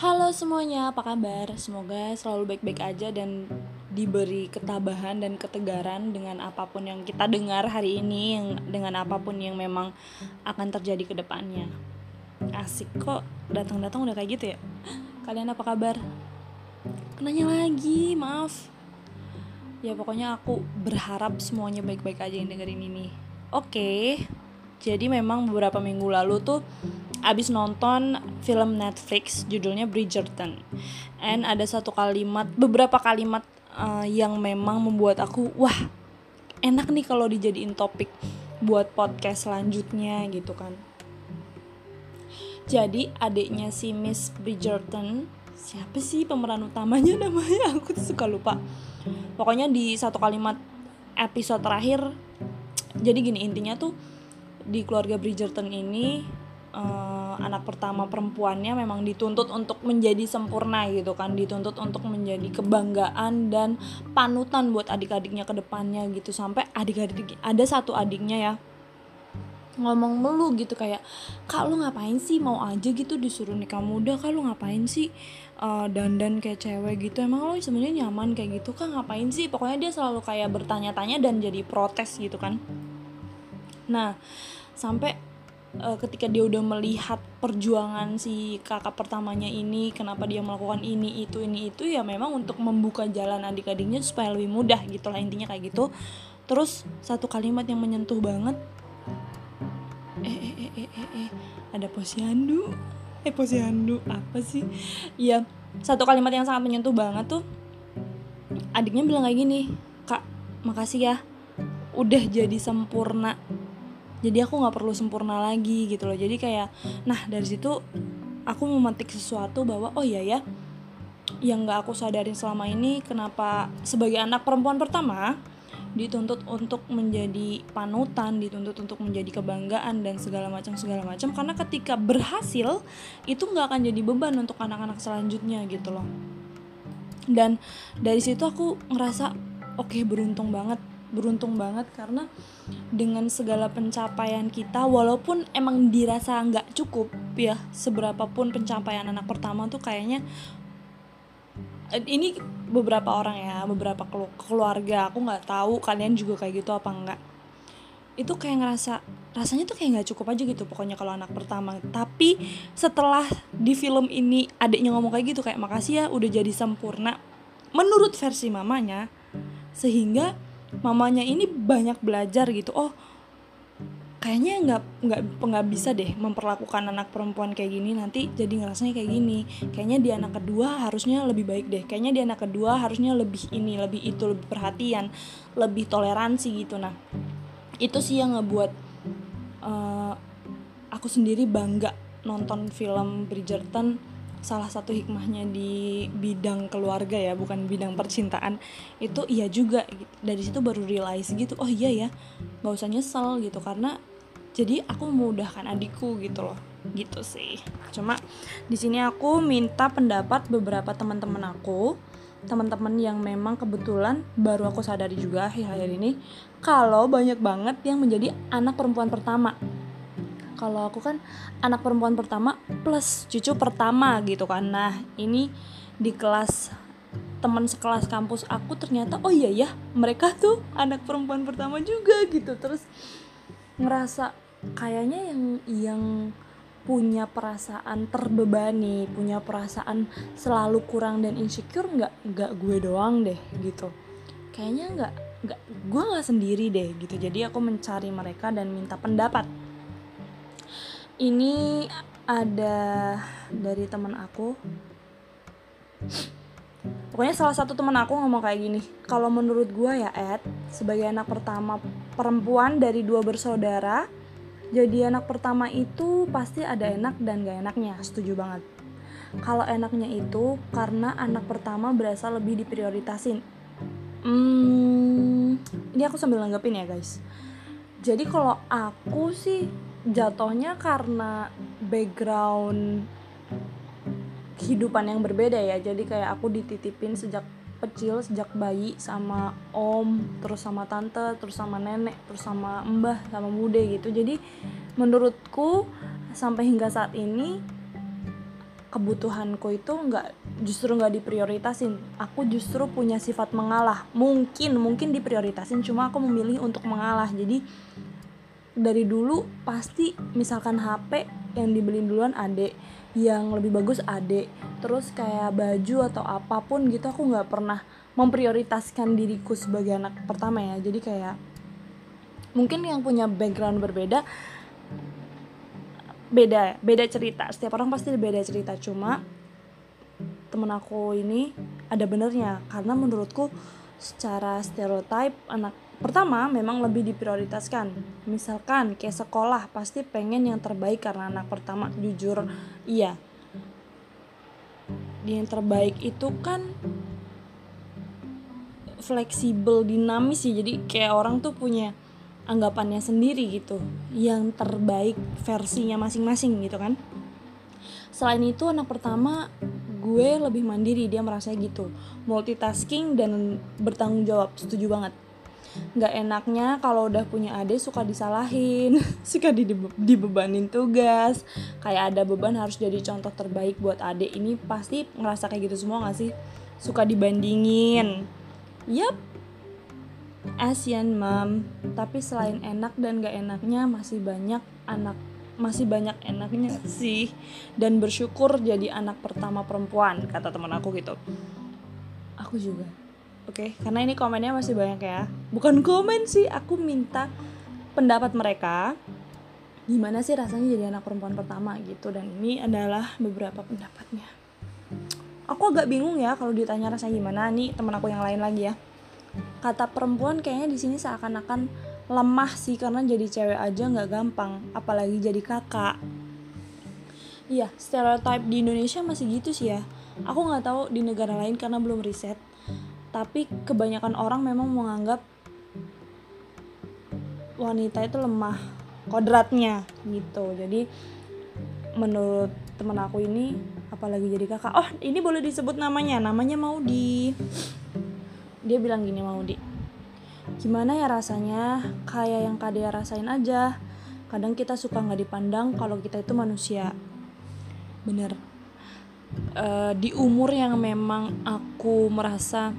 Halo semuanya, apa kabar? Semoga selalu baik-baik aja dan diberi ketabahan dan ketegaran dengan apa pun yang kita dengar hari ini, yang dengan apa pun yang memang akan terjadi ke depannya. Asik kok, datang-datang udah kayak gitu ya. Kalian apa kabar? Kenanya lagi, maaf. Ya pokoknya aku berharap semuanya baik-baik aja yang dengerin ini. Oke. Jadi memang beberapa minggu lalu tuh abis nonton film Netflix judulnya Bridgerton. And ada satu kalimat beberapa kalimat uh, yang memang membuat aku wah enak nih kalau dijadiin topik buat podcast selanjutnya gitu kan. Jadi adiknya si Miss Bridgerton siapa sih pemeran utamanya namanya? Aku tuh suka lupa. Pokoknya di satu kalimat episode terakhir jadi gini intinya tuh di keluarga Bridgerton ini uh, anak pertama perempuannya memang dituntut untuk menjadi sempurna gitu kan. Dituntut untuk menjadi kebanggaan dan panutan buat adik-adiknya ke depannya gitu. Sampai adik-adik ada satu adiknya ya ngomong melu gitu kayak kak lu ngapain sih? Mau aja gitu disuruh nikah muda. Kak lu ngapain sih? Uh, dandan kayak cewek gitu. Emang lo sebenarnya nyaman kayak gitu? Kak ngapain sih? Pokoknya dia selalu kayak bertanya-tanya dan jadi protes gitu kan. Nah sampai uh, ketika dia udah melihat perjuangan si kakak pertamanya ini kenapa dia melakukan ini itu ini itu ya memang untuk membuka jalan adik-adiknya supaya lebih mudah gitu lah intinya kayak gitu. Terus satu kalimat yang menyentuh banget. Eh eh eh eh eh, eh. ada posyandu. Eh posyandu apa sih? Ya satu kalimat yang sangat menyentuh banget tuh adiknya bilang kayak gini kak makasih ya. Udah jadi sempurna jadi aku nggak perlu sempurna lagi gitu loh. Jadi kayak nah dari situ aku memetik sesuatu bahwa oh iya ya yang nggak aku sadarin selama ini kenapa sebagai anak perempuan pertama dituntut untuk menjadi panutan, dituntut untuk menjadi kebanggaan dan segala macam segala macam. Karena ketika berhasil itu nggak akan jadi beban untuk anak-anak selanjutnya gitu loh. Dan dari situ aku ngerasa oke okay, beruntung banget beruntung banget karena dengan segala pencapaian kita walaupun emang dirasa nggak cukup ya seberapa pun pencapaian anak pertama tuh kayaknya eh, ini beberapa orang ya beberapa keluarga aku nggak tahu kalian juga kayak gitu apa enggak itu kayak ngerasa rasanya tuh kayak nggak cukup aja gitu pokoknya kalau anak pertama. Tapi setelah di film ini adiknya ngomong kayak gitu kayak makasih ya udah jadi sempurna menurut versi mamanya sehingga mamanya ini banyak belajar gitu. Oh kayaknya nggak nggak nggak bisa deh memperlakukan anak perempuan kayak gini. Nanti jadi ngerasanya kayak gini. Kayaknya di anak kedua harusnya lebih baik deh. Kayaknya di anak kedua harusnya lebih ini lebih itu lebih perhatian lebih toleransi gitu. Nah itu sih yang ngebuat uh, aku sendiri bangga nonton film Bridgerton salah satu hikmahnya di bidang keluarga ya bukan bidang percintaan itu iya juga. Dari situ baru realize gitu oh iya ya nggak usah nyesel gitu. Karena jadi aku memudahkan adikku gitu loh gitu sih. Cuma di sini aku minta pendapat beberapa teman-teman aku teman-teman yang memang kebetulan baru aku sadari juga akhir-akhir ini kalau banyak banget yang menjadi anak perempuan pertama kalau aku kan anak perempuan pertama plus cucu pertama gitu kan. Nah ini di kelas teman sekelas kampus aku ternyata oh iya ya mereka tuh anak perempuan pertama juga gitu. Terus ngerasa kayaknya yang yang punya perasaan terbebani punya perasaan selalu kurang dan insecure nggak nggak gue doang deh gitu. Kayaknya nggak nggak gue nggak sendiri deh gitu. Jadi aku mencari mereka dan minta pendapat ini ada dari teman aku. Pokoknya salah satu teman aku ngomong kayak gini kalau menurut gue ya Ed sebagai anak pertama perempuan dari dua bersaudara jadi anak pertama itu pasti ada enak dan gak enaknya. Setuju banget. Kalau enaknya itu karena anak pertama berasa lebih diprioritasin. Hmm, ini aku sambil nanggepin ya guys. Jadi kalau aku sih jatuhnya karena background kehidupan yang berbeda ya. Jadi kayak aku dititipin sejak kecil sejak bayi sama om terus sama tante terus sama nenek terus sama mbah sama bude gitu. Jadi menurutku sampai hingga saat ini kebutuhanku itu nggak justru nggak diprioritasin. Aku justru punya sifat mengalah. Mungkin mungkin diprioritasin cuma aku memilih untuk mengalah. Jadi dari dulu pasti misalkan HP yang dibeliin duluan adek yang lebih bagus adek terus kayak baju atau apa pun gitu aku nggak pernah memprioritaskan diriku sebagai anak pertama ya. Jadi kayak mungkin yang punya background berbeda beda beda cerita. Setiap orang pasti beda cerita. Cuma temen aku ini ada benernya. Karena menurutku secara stereotype anak pertama memang lebih diprioritaskan. Misalkan kayak sekolah pasti pengen yang terbaik karena anak pertama jujur iya. Yang terbaik itu kan fleksibel dinamis sih. Jadi kayak orang tuh punya anggapannya sendiri gitu. Yang terbaik versinya masing-masing gitu kan. Selain itu anak pertama gue lebih mandiri. Dia merasa gitu. Multitasking dan bertanggung jawab. Setuju banget nggak enaknya kalau udah punya adik suka disalahin suka dibebanin tugas. Kayak ada beban harus jadi contoh terbaik buat adik. Ini pasti ngerasa kayak gitu semua gak sih? Suka dibandingin. Yap Asian mom tapi selain enak dan gak enaknya masih banyak anak masih banyak enaknya sih? Dan bersyukur jadi anak pertama perempuan kata teman aku gitu. Aku juga Oke, okay? karena ini komennya masih banyak ya. Bukan komen sih, aku minta pendapat mereka. Gimana sih rasanya jadi anak perempuan pertama gitu dan ini adalah beberapa pendapatnya. Aku agak bingung ya kalau ditanya rasanya gimana nih teman aku yang lain lagi ya. Kata perempuan kayaknya di sini seakan-akan lemah sih karena jadi cewek aja nggak gampang, apalagi jadi kakak. Iya, stereotype di Indonesia masih gitu sih ya. Aku nggak tahu di negara lain karena belum riset tapi kebanyakan orang memang menganggap wanita itu lemah kodratnya gitu. Jadi menurut temen aku ini apalagi jadi kakak oh ini boleh disebut namanya namanya mau di dia bilang gini mau di gimana ya rasanya? Kayak yang kadea rasain aja. Kadang kita suka nggak dipandang kalau kita itu manusia. Bener. Uh, di umur yang memang aku merasa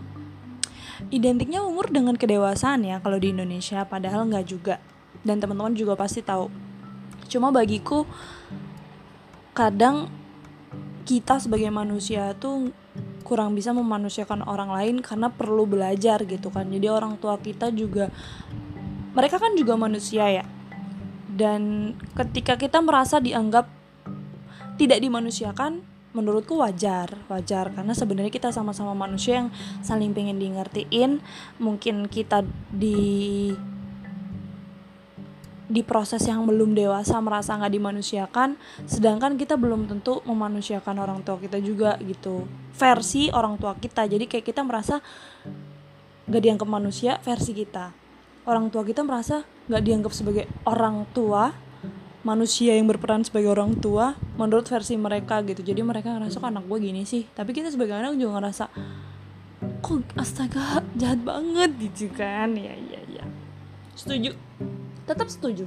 identiknya umur dengan kedewasaan ya kalau di Indonesia padahal nggak juga. Dan teman-teman juga pasti tahu. Cuma bagiku kadang kita sebagai manusia tuh kurang bisa memanusiakan orang lain karena perlu belajar gitu kan. Jadi orang tua kita juga mereka kan juga manusia ya. Dan ketika kita merasa dianggap tidak dimanusiakan menurutku wajar wajar. Karena sebenarnya kita sama-sama manusia yang saling pengen di ngertiin mungkin kita di di proses yang belum dewasa merasa nggak dimanusiakan sedangkan kita belum tentu memanusiakan orang tua kita juga gitu. Versi orang tua kita. Jadi kayak kita merasa nggak dianggap manusia versi kita. Orang tua kita merasa nggak dianggap sebagai orang tua manusia yang berperan sebagai orang tua menurut versi mereka gitu. Jadi mereka ngerasa kok anak gue gini sih? Tapi kita sebagai anak juga ngerasa kok astaga jahat banget gitu kan. Ya ya ya setuju. Tetap setuju.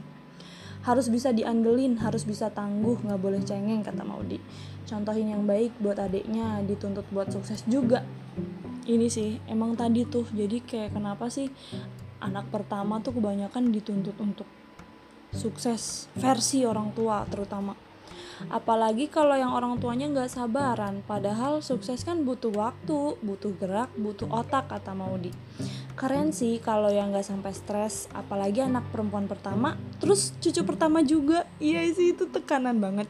Harus bisa diandelin harus bisa tangguh nggak boleh cengeng kata Maudi. Contohin yang baik buat adiknya dituntut buat sukses juga. Ini sih emang tadi tuh. Jadi kayak kenapa sih anak pertama tuh kebanyakan dituntut untuk sukses versi orang tua terutama. Apalagi kalau yang orang tuanya nggak sabaran padahal sukses kan butuh waktu butuh gerak butuh otak kata Maudi. Keren sih kalau yang nggak sampai stres apalagi anak perempuan pertama terus cucu pertama juga. Iya sih itu tekanan banget.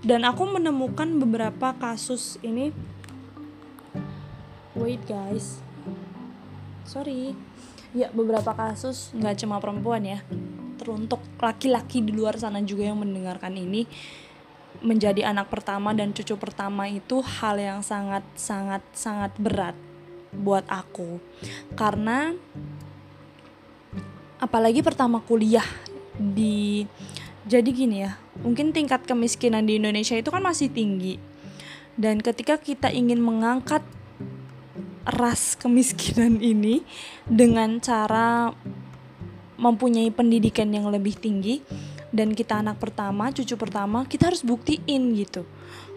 Dan aku menemukan beberapa kasus ini. Wait guys. Sorry. Ya beberapa kasus nggak cuma perempuan ya teruntuk laki-laki di luar sana juga yang mendengarkan ini menjadi anak pertama dan cucu pertama itu hal yang sangat sangat sangat berat buat aku. Karena apalagi pertama kuliah di jadi gini ya mungkin tingkat kemiskinan di Indonesia itu kan masih tinggi. Dan ketika kita ingin mengangkat ras kemiskinan ini dengan cara mempunyai pendidikan yang lebih tinggi dan kita anak pertama cucu pertama kita harus buktiin gitu.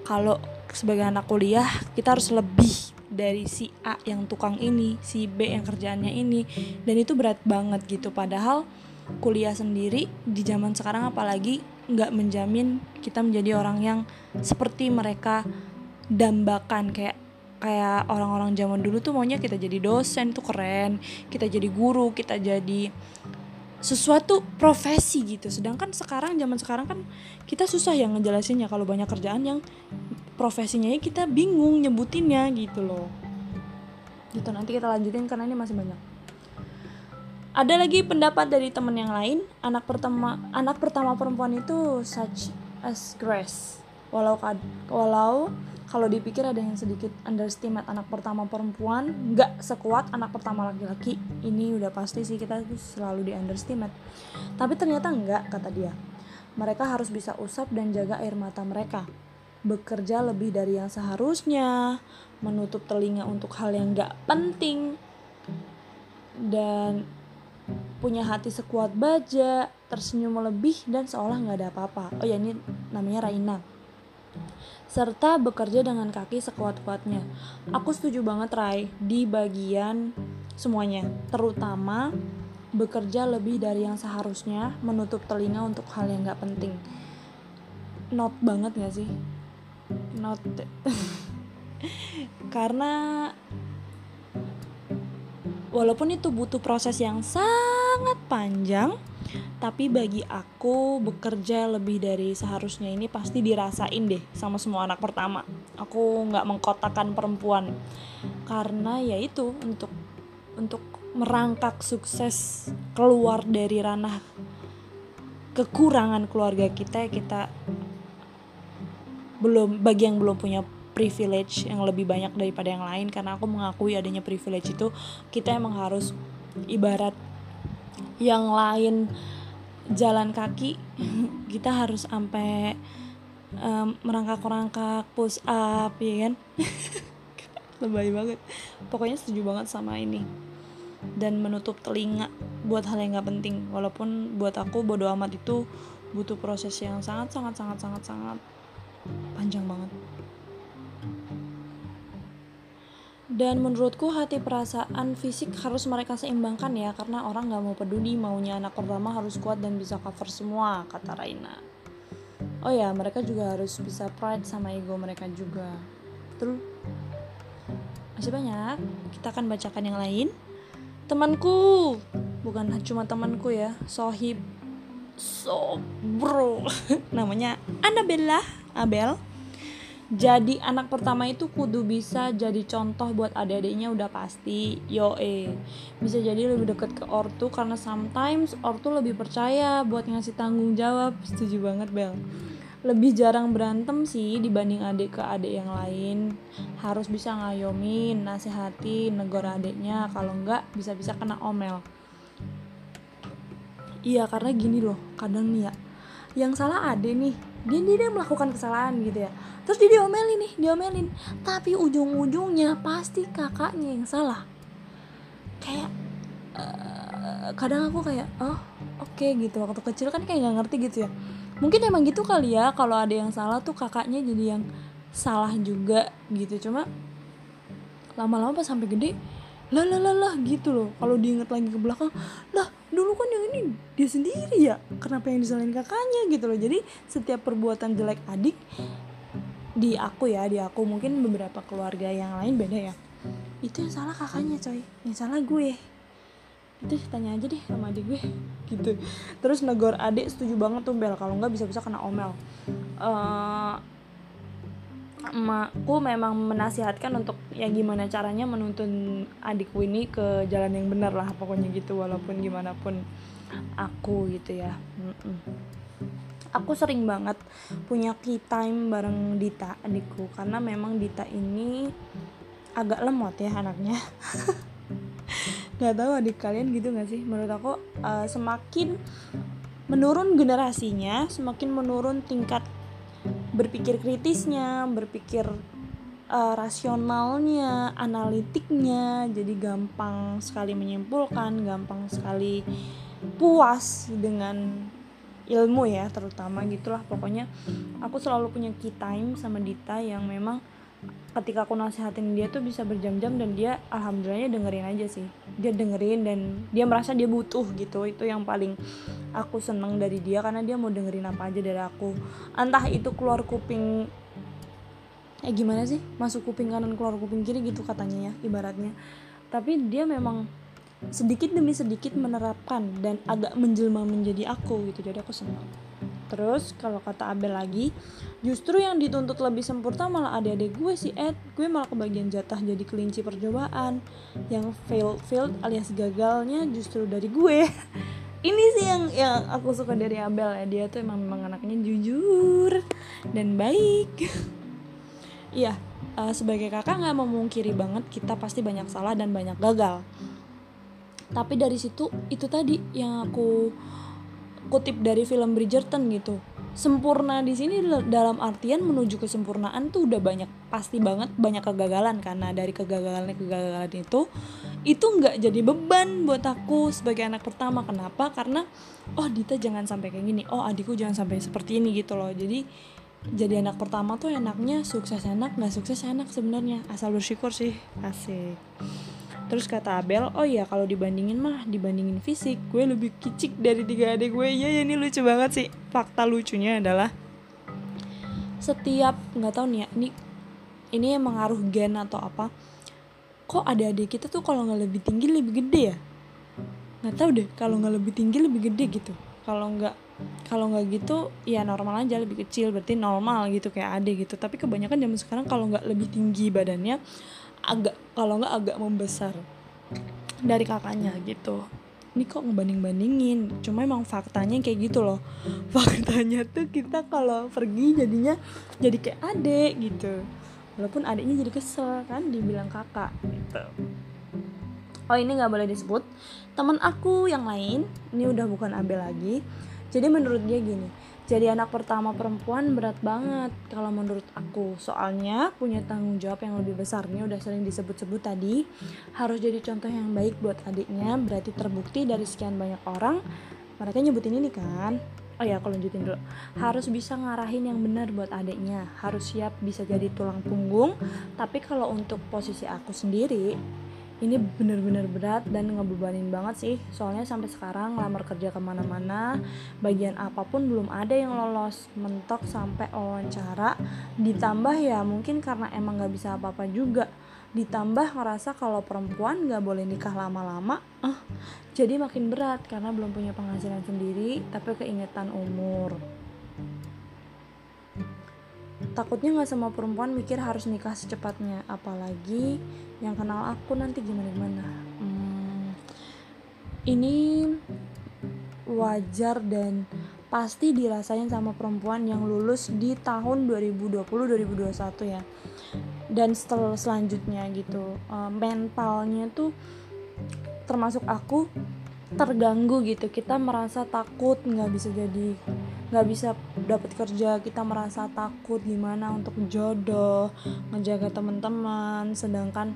Kalau sebagai anak kuliah kita harus lebih dari si A yang tukang ini si B yang kerjaannya ini. Dan itu berat banget gitu. Padahal kuliah sendiri di zaman sekarang apalagi nggak menjamin kita menjadi orang yang seperti mereka dambakan. Kayak kayak orang-orang zaman dulu tuh maunya kita jadi dosen tuh keren kita jadi guru kita jadi sesuatu profesi gitu. Sedangkan sekarang zaman sekarang kan kita susah yang ngejelasinnya kalau banyak kerjaan yang profesinya kita bingung nyebutinnya gitu loh. Gitu nanti kita lanjutin karena ini masih banyak. Ada lagi pendapat dari teman yang lain? Anak pertama anak pertama perempuan itu such as grace. Walau walau kalau dipikir ada yang sedikit underestimate anak pertama perempuan nggak sekuat anak pertama laki-laki. Ini udah pasti sih kita selalu di underestimate tapi ternyata nggak kata dia. Mereka harus bisa usap dan jaga air mata mereka. Bekerja lebih dari yang seharusnya menutup telinga untuk hal yang nggak penting dan punya hati sekuat baja, tersenyum lebih dan seolah nggak ada apa-apa. Oh ya ini namanya Raina serta bekerja dengan kaki sekuat-kuatnya. Aku setuju banget Rai di bagian semuanya, terutama bekerja lebih dari yang seharusnya, menutup telinga untuk hal yang gak penting. Not banget gak sih? Not karena walaupun itu butuh proses yang sangat panjang, tapi bagi aku bekerja lebih dari seharusnya ini pasti dirasain deh sama semua anak pertama. Aku nggak mengkotakan perempuan. Karena ya itu untuk untuk merangkak sukses keluar dari ranah kekurangan keluarga kita kita belum bagi yang belum punya privilege yang lebih banyak daripada yang lain. Karena aku mengakui adanya privilege itu kita emang harus ibarat yang lain jalan kaki kita harus sampai um, merangkak-rangkak push up ya kan? Lebay banget. Pokoknya setuju banget sama ini. Dan menutup telinga buat hal yang gak penting. Walaupun buat aku bodo amat itu butuh proses yang sangat sangat sangat sangat sangat panjang banget dan menurutku hati perasaan fisik harus mereka seimbangkan ya karena orang nggak mau peduli maunya anak pertama harus kuat dan bisa cover semua kata Raina. Oh ya mereka juga harus bisa pride sama ego mereka juga. Betul? Masih banyak? Kita akan bacakan yang lain. Temanku. Bukan cuma temanku ya sohib. So bro. Namanya Annabella. Abel jadi anak pertama itu kudu bisa jadi contoh buat adik-adiknya udah pasti. Yo eh bisa jadi lebih deket ke ortu karena sometimes ortu lebih percaya buat ngasih tanggung jawab. Setuju banget Bel. Lebih jarang berantem sih dibanding adik ke adik yang lain. Harus bisa ngayomin nasihati negor adiknya. Kalau enggak bisa-bisa kena omel. Iya karena gini loh kadang nih ya yang salah adik nih dia dia melakukan kesalahan gitu ya. Terus dia diomelin nih diomelin. Tapi ujung-ujungnya pasti kakaknya yang salah. Kayak uh, kadang aku kayak oh oke okay, gitu. Waktu kecil kan kayak nggak ngerti gitu ya. Mungkin emang gitu kali ya kalau ada yang salah tuh kakaknya jadi yang salah juga gitu. Cuma lama-lama pas sampai gede lah lah lah lah gitu loh. Kalau diinget lagi ke belakang lah dulu kan yang ini dia sendiri ya. Kenapa yang disalahin kakaknya gitu loh. Jadi setiap perbuatan jelek adik di aku ya di aku mungkin beberapa keluarga yang lain beda ya. Itu yang salah kakaknya coy. Yang salah gue. Itu tanya aja deh sama adik gue gitu. Terus negor adik setuju banget tuh bel. Kalau nggak bisa bisa kena omel. Uh, emakku memang menasihatkan untuk ya gimana caranya menuntun adikku ini ke jalan yang benar lah pokoknya gitu walaupun gimana pun aku gitu ya. Aku sering banget punya key time bareng Dita adikku karena memang Dita ini agak lemot ya anaknya. Nggak tahu adik kalian gitu nggak sih? Menurut aku uh, semakin menurun generasinya semakin menurun tingkat berpikir kritisnya berpikir uh, rasionalnya analitiknya jadi gampang sekali menyimpulkan gampang sekali puas dengan ilmu ya terutama gitulah. Pokoknya aku selalu punya key time sama Dita yang memang ketika aku nasihatin dia tuh bisa berjam-jam dan dia alhamdulillahnya dengerin aja sih. Dia dengerin dan dia merasa dia butuh gitu. Itu yang paling aku seneng dari dia karena dia mau dengerin apa aja dari aku. Entah itu keluar kuping eh gimana sih? Masuk kuping kanan keluar kuping kiri gitu katanya ya ibaratnya. Tapi dia memang sedikit demi sedikit menerapkan dan agak menjelma menjadi aku gitu. Jadi aku senang terus kalau kata Abel lagi justru yang dituntut lebih sempurna malah adik-adik gue sih Ed. Gue malah kebagian jatah jadi kelinci percobaan. Yang fail failed alias gagalnya justru dari gue. Ini sih yang yang aku suka dari Abel ya. Dia tuh emang memang anaknya jujur dan baik. Iya uh, sebagai kakak nggak memungkiri banget kita pasti banyak salah dan banyak gagal. Tapi dari situ itu tadi yang aku kutip dari film Bridgerton gitu. Sempurna di sini dalam artian menuju kesempurnaan tuh udah banyak pasti banget banyak kegagalan. Karena dari kegagalan kegagalan itu itu nggak jadi beban buat aku sebagai anak pertama. Kenapa? Karena oh Dita jangan sampai kayak gini. Oh adikku jangan sampai seperti ini gitu loh. Jadi jadi anak pertama tuh enaknya sukses enak nggak sukses enak sebenarnya. Asal bersyukur sih. Asik Terus kata Abel, oh iya kalau dibandingin mah dibandingin fisik, gue lebih kicik dari tiga adik gue. Iya ya ini lucu banget sih. Fakta lucunya adalah setiap nggak tahu nih ya, ini ini emang ngaruh gen atau apa. Kok ada adik kita tuh kalau nggak lebih tinggi lebih gede ya? Nggak tahu deh. Kalau nggak lebih tinggi lebih gede gitu. Kalau nggak kalau nggak gitu ya normal aja lebih kecil berarti normal gitu kayak adik gitu tapi kebanyakan zaman sekarang kalau nggak lebih tinggi badannya agak kalau nggak agak membesar dari kakaknya gitu. Ini kok ngebanding bandingin cuma emang faktanya kayak gitu loh. Faktanya tuh kita kalau pergi jadinya jadi kayak adek gitu. Walaupun adiknya jadi kesel kan dibilang kakak gitu. Oh ini nggak boleh disebut. Teman aku yang lain ini udah bukan Abel lagi. Jadi menurut dia gini jadi anak pertama perempuan berat banget kalau menurut aku soalnya punya tanggung jawab yang lebih besar ini udah sering disebut-sebut tadi harus jadi contoh yang baik buat adiknya berarti terbukti dari sekian banyak orang mereka nyebutin ini kan Oh ya, aku lanjutin dulu. Harus bisa ngarahin yang benar buat adiknya. Harus siap bisa jadi tulang punggung. Tapi kalau untuk posisi aku sendiri, ini bener-bener berat dan ngebebanin banget sih. Soalnya sampai sekarang lamar kerja ke mana-mana bagian apa pun belum ada yang lolos. Mentok sampai wawancara. Ditambah ya mungkin karena emang gak bisa apa-apa juga. Ditambah ngerasa kalau perempuan gak boleh nikah lama-lama ah jadi makin berat karena belum punya penghasilan sendiri tapi keingetan umur takutnya nggak sama perempuan mikir harus nikah secepatnya apalagi yang kenal aku nanti gimana gimana hmm, ini wajar dan pasti dirasain sama perempuan yang lulus di tahun 2020-2021 ya. Dan setelah selanjutnya gitu uh, mentalnya tuh termasuk aku terganggu gitu. Kita merasa takut nggak bisa jadi nggak bisa dapat kerja kita merasa takut gimana untuk jodoh menjaga teman-teman. Sedangkan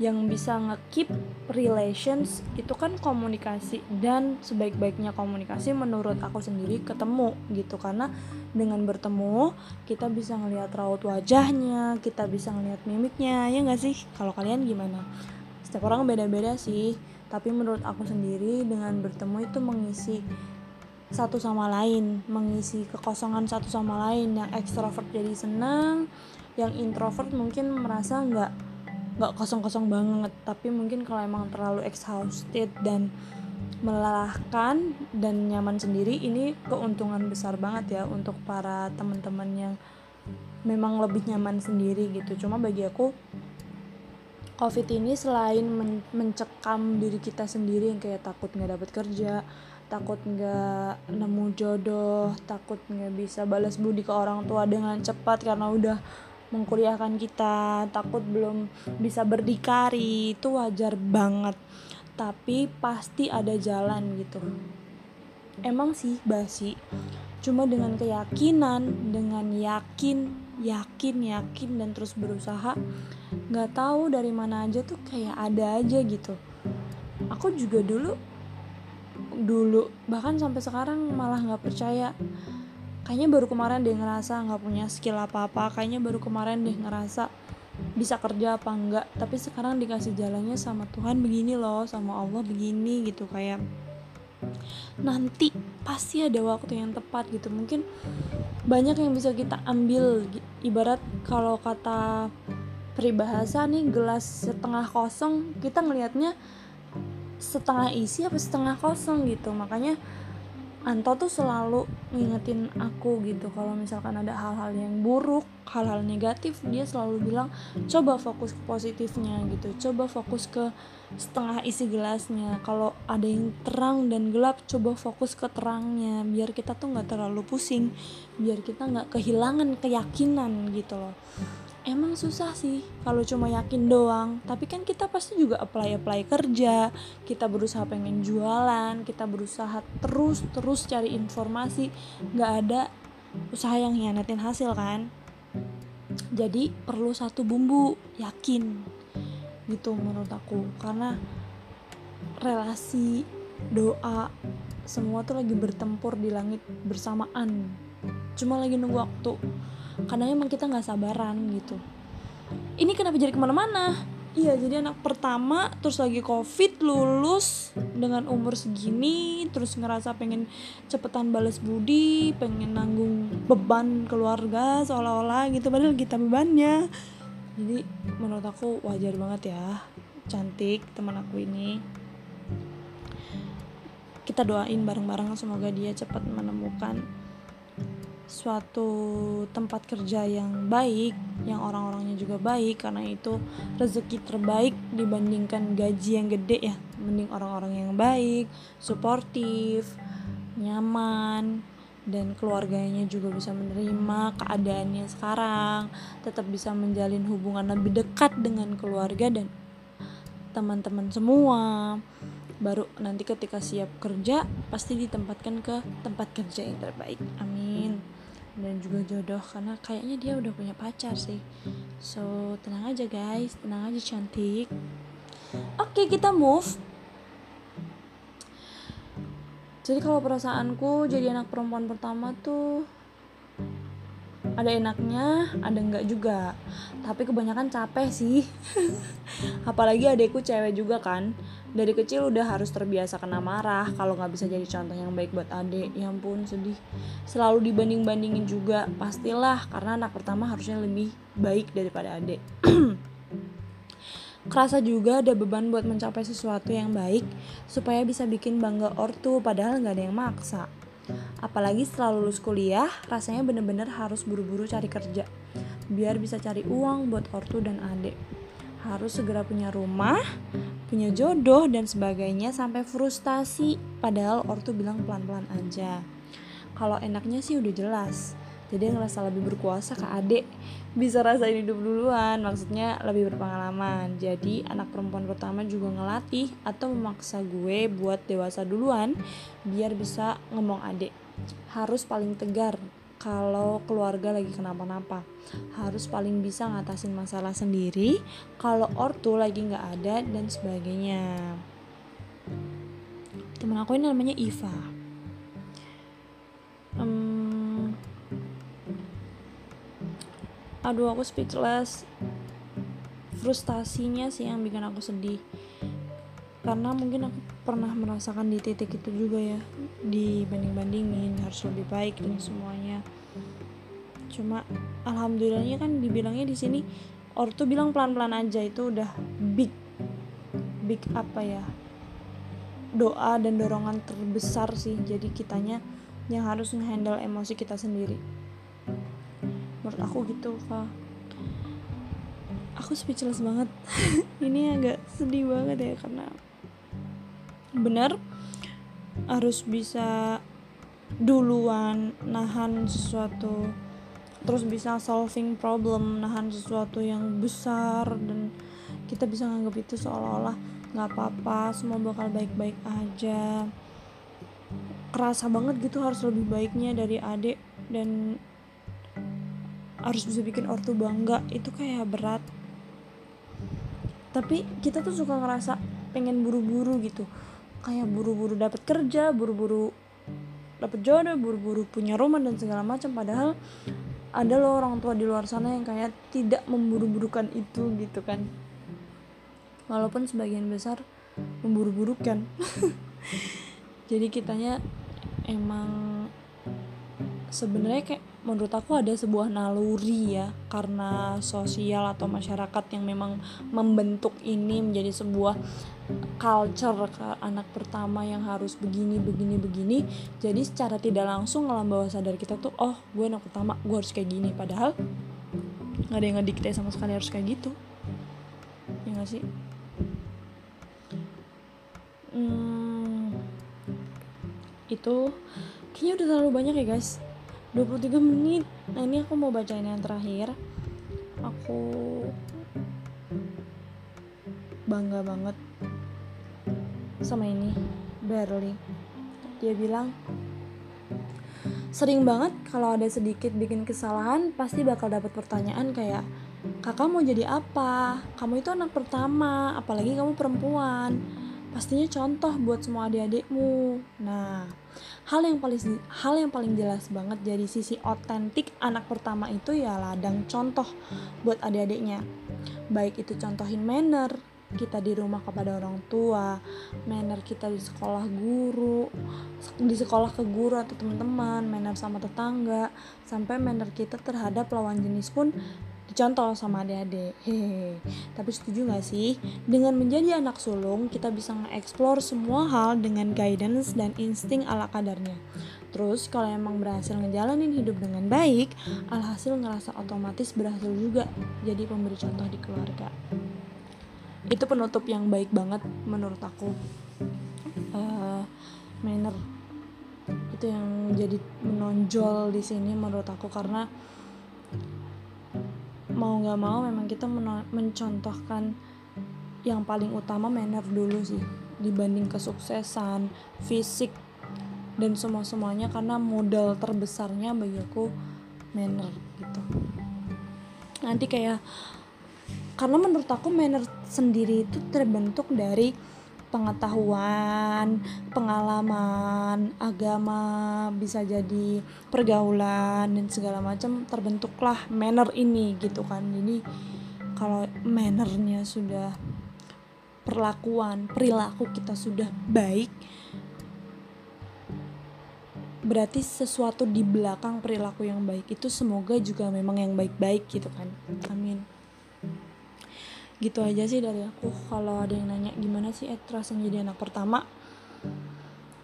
yang bisa ngekeep relations itu kan komunikasi dan sebaik-baiknya komunikasi menurut aku sendiri ketemu gitu. Karena dengan bertemu kita bisa ngelihat raut wajahnya kita bisa ngelihat mimiknya ya nggak sih? Kalau kalian gimana? Setiap orang beda-beda sih. Tapi menurut aku sendiri dengan bertemu itu mengisi satu sama lain mengisi kekosongan satu sama lain. Yang ekstrovert jadi senang yang introvert mungkin merasa nggak nggak kosong-kosong banget. Tapi mungkin kalau emang terlalu exhausted dan melelahkan dan nyaman sendiri ini keuntungan besar banget ya untuk para teman-teman yang memang lebih nyaman sendiri gitu. Cuma bagi aku covid ini selain men mencekam diri kita sendiri yang kayak takut nggak dapat kerja takut nggak nemu jodoh takut nggak bisa balas budi ke orang tua dengan cepat karena udah mengkuliahkan kita takut belum bisa berdikari itu wajar banget. Tapi pasti ada jalan gitu. Emang sih basi cuma dengan keyakinan dengan yakin yakin yakin dan terus berusaha nggak tahu dari mana aja tuh kayak ada aja gitu. Aku juga dulu dulu bahkan sampai sekarang malah nggak percaya. Kayaknya baru kemarin deh ngerasa nggak punya skill apa apa kayaknya baru kemarin deh ngerasa bisa kerja apa enggak tapi sekarang dikasih jalannya sama Tuhan begini loh sama Allah begini gitu kayak nanti pasti ada waktu yang tepat gitu. Mungkin banyak yang bisa kita ambil ibarat kalau kata peribahasa nih gelas setengah kosong kita ngelihatnya setengah isi apa setengah kosong gitu. Makanya Anto tuh selalu ngingetin aku gitu. Kalau misalkan ada hal-hal yang buruk, hal-hal negatif, dia selalu bilang coba fokus ke positifnya gitu, coba fokus ke setengah isi gelasnya. Kalau ada yang terang dan gelap, coba fokus ke terangnya, biar kita tuh nggak terlalu pusing, biar kita nggak kehilangan keyakinan gitu loh emang susah sih kalau cuma yakin doang. Tapi kan kita pasti juga apply apply kerja kita berusaha pengen jualan kita berusaha terus terus cari informasi. Nggak ada usaha yang hianatin hasil kan? Jadi perlu satu bumbu yakin gitu menurut aku. Karena relasi doa semua tuh lagi bertempur di langit bersamaan. Cuma lagi nunggu waktu karena emang kita nggak sabaran gitu. Ini kenapa jadi ke mana-mana? Iya jadi anak pertama terus lagi covid lulus dengan umur segini terus ngerasa pengen cepetan balas budi pengen nanggung beban keluarga seolah-olah gitu padahal kita bebannya. Jadi menurut aku wajar banget ya cantik teman aku ini. Kita doain bareng-bareng semoga dia cepat menemukan suatu tempat kerja yang baik, yang orang-orangnya juga baik karena itu rezeki terbaik dibandingkan gaji yang gede ya. Mending orang-orang yang baik, suportif, nyaman dan keluarganya juga bisa menerima keadaannya sekarang, tetap bisa menjalin hubungan lebih dekat dengan keluarga dan teman-teman semua. Baru nanti ketika siap kerja pasti ditempatkan ke tempat kerja yang terbaik. Amin dan juga jodoh karena kayaknya dia udah punya pacar sih. So tenang aja guys. Tenang aja cantik. Oke okay, kita move. Jadi kalau perasaanku jadi anak perempuan pertama tuh ada enaknya ada enggak juga. Tapi kebanyakan capek sih. Apalagi adekku cewek juga kan. Dari kecil udah harus terbiasa kena marah kalau nggak bisa jadi contoh yang baik buat adik. Ya ampun sedih. Selalu dibanding bandingin juga. Pastilah karena anak pertama harusnya lebih baik daripada adik. Kerasa juga ada beban buat mencapai sesuatu yang baik supaya bisa bikin bangga ortu padahal nggak ada yang maksa apalagi setelah lulus kuliah rasanya bener-bener harus buru-buru cari kerja biar bisa cari uang buat ortu dan adik harus segera punya rumah, punya jodoh dan sebagainya sampai frustasi. Padahal ortu bilang pelan-pelan aja. Kalau enaknya sih udah jelas. Jadi ngerasa lebih berkuasa ke adik bisa rasain hidup duluan maksudnya lebih berpengalaman jadi anak perempuan pertama juga ngelatih atau memaksa gue buat dewasa duluan biar bisa ngomong adik harus paling tegar kalau keluarga lagi kenapa-napa. Harus paling bisa ngatasin masalah sendiri kalau ortu lagi nggak ada dan sebagainya. Temen aku ini namanya Iva. Um, aduh aku speechless. Frustasinya sih yang bikin aku sedih karena mungkin aku pernah merasakan di titik itu juga ya dibanding-bandingin harus lebih baik dan semuanya. Cuma alhamdulillahnya kan dibilangnya di sini ortu bilang pelan-pelan aja itu udah big big apa ya doa dan dorongan terbesar sih jadi kitanya yang harus ngehandle emosi kita sendiri. Menurut aku gitu kak aku speechless banget. Ini agak sedih banget ya karena benar harus bisa duluan nahan sesuatu. Terus bisa solving problem nahan sesuatu yang besar dan kita bisa nganggap itu seolah-olah nggak apa-apa semua bakal baik-baik aja. Kerasa banget gitu harus lebih baiknya dari adik dan harus bisa bikin ortu bangga. Itu kayak berat. Tapi kita tuh suka ngerasa pengen buru-buru gitu kayak buru-buru dapat kerja buru-buru dapat jodoh buru-buru punya rumah dan segala macam. Padahal ada loh orang tua di luar sana yang kayak tidak memburu-burukan itu gitu kan. Walaupun sebagian besar memburu-burukan. Jadi kitanya emang sebenarnya kayak menurut aku ada sebuah naluri ya karena sosial atau masyarakat yang memang membentuk ini menjadi sebuah culture anak pertama yang harus begini begini begini. Jadi secara tidak langsung alam bawah sadar kita tuh oh gue anak pertama gue harus kayak gini. Padahal nggak ada yang ngedikte sama sekali harus kayak gitu. Ya gak sih? Hmm, itu kayaknya udah terlalu banyak ya guys 23 menit. Nah ini aku mau bacain yang terakhir. Aku bangga banget sama ini Barley dia bilang sering banget kalau ada sedikit bikin kesalahan pasti bakal dapat pertanyaan kayak kakak mau jadi apa? Kamu itu anak pertama apalagi kamu perempuan pastinya contoh buat semua adik-adikmu. Nah hal yang paling hal yang paling jelas banget dari sisi otentik anak pertama itu ya ladang contoh buat adik-adiknya. Baik itu contohin manner kita di rumah kepada orang tua manner kita di sekolah guru di sekolah ke guru atau teman-teman manner sama tetangga sampai manner kita terhadap lawan jenis pun dicontoh sama adik-adik. Hehehe. Tapi setuju gak sih? Dengan menjadi anak sulung kita bisa nge-explore semua hal dengan guidance dan insting ala kadarnya. Terus kalau emang berhasil ngejalanin hidup dengan baik alhasil ngerasa otomatis berhasil juga jadi pemberi contoh di keluarga. Itu penutup yang baik banget menurut aku. Uh, manner. Itu yang jadi menonjol di sini menurut aku karena mau nggak mau memang kita mencontohkan yang paling utama manner dulu sih. Dibanding kesuksesan fisik dan semua semuanya karena modal terbesarnya bagi aku manner gitu. Nanti kayak karena menurut aku manner sendiri itu terbentuk dari pengetahuan, pengalaman, agama, bisa jadi pergaulan dan segala macam terbentuklah manner ini gitu kan. Jadi kalau mannernya sudah perlakuan, perilaku kita sudah baik berarti sesuatu di belakang perilaku yang baik itu semoga juga memang yang baik-baik gitu kan. Amin gitu aja sih dari aku. Kalau ada yang nanya gimana sih eh rasanya jadi anak pertama?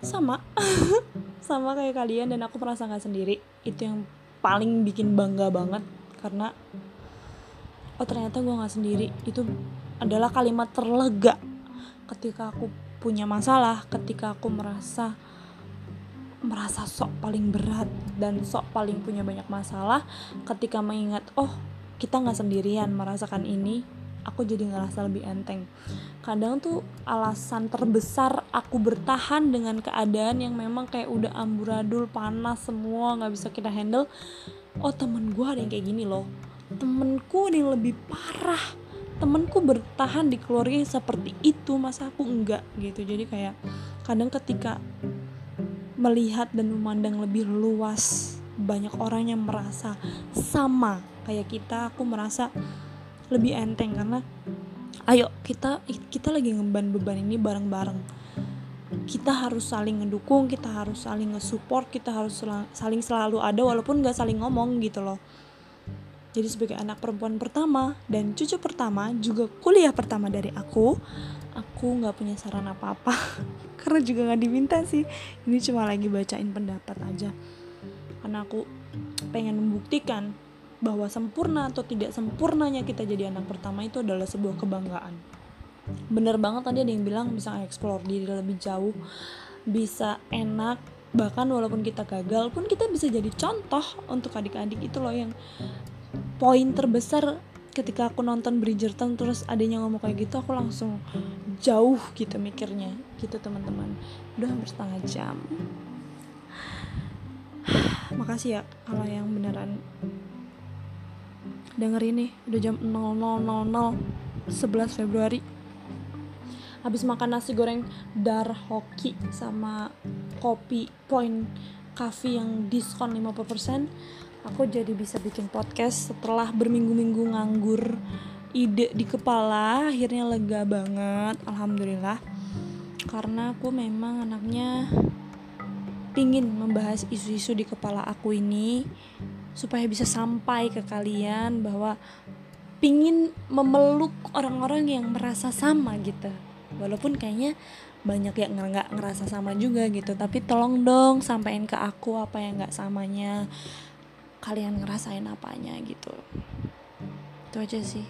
Sama. Sama kayak kalian dan aku merasa nggak sendiri. Itu yang paling bikin bangga banget. Karena oh ternyata gue nggak sendiri. Itu adalah kalimat terlega ketika aku punya masalah ketika aku merasa merasa sok paling berat dan sok paling punya banyak masalah ketika mengingat oh kita nggak sendirian merasakan ini aku jadi ngerasa lebih enteng. Kadang tuh alasan terbesar aku bertahan dengan keadaan yang memang kayak udah amburadul panas semua nggak bisa kita handle oh temen gue ada yang kayak gini loh. Temenku ada yang lebih parah. Temenku bertahan di keluarga yang seperti itu masa aku enggak gitu. Jadi kayak kadang ketika melihat dan memandang lebih luas banyak orang yang merasa sama kayak kita aku merasa lebih enteng karena ayo kita kita lagi ngeban beban ini bareng-bareng. Kita harus saling ngedukung kita harus saling nge-support kita harus saling selalu ada walaupun gak saling ngomong gitu loh. Jadi sebagai anak perempuan pertama dan cucu pertama juga kuliah pertama dari aku aku nggak punya saran apa-apa. Karena juga nggak diminta sih. Ini cuma lagi bacain pendapat aja. Karena aku pengen membuktikan bahwa sempurna atau tidak sempurnanya kita jadi anak pertama itu adalah sebuah kebanggaan. Bener banget tadi ada yang bilang bisa explore diri lebih jauh bisa enak bahkan walaupun kita gagal pun kita bisa jadi contoh untuk adik-adik itu loh yang poin terbesar ketika aku nonton Bridgerton terus adanya ngomong kayak gitu aku langsung jauh gitu mikirnya gitu teman-teman. Udah hampir setengah jam. Makasih ya kalau yang beneran denger ini udah jam 00.00 11 Februari. Habis makan nasi goreng dar hoki sama kopi point cafe yang diskon 50% aku jadi bisa bikin podcast setelah berminggu-minggu nganggur ide di kepala akhirnya lega banget alhamdulillah. Karena aku memang anaknya pingin membahas isu-isu di kepala aku ini supaya bisa sampai ke kalian bahwa pingin memeluk orang-orang yang merasa sama gitu. Walaupun kayaknya banyak yang nggak ngerasa sama juga gitu. Tapi tolong dong sampaikan ke aku apa yang nggak samanya. Kalian ngerasain apanya gitu. Itu aja sih.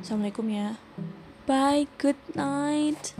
Assalamualaikum ya. Bye good night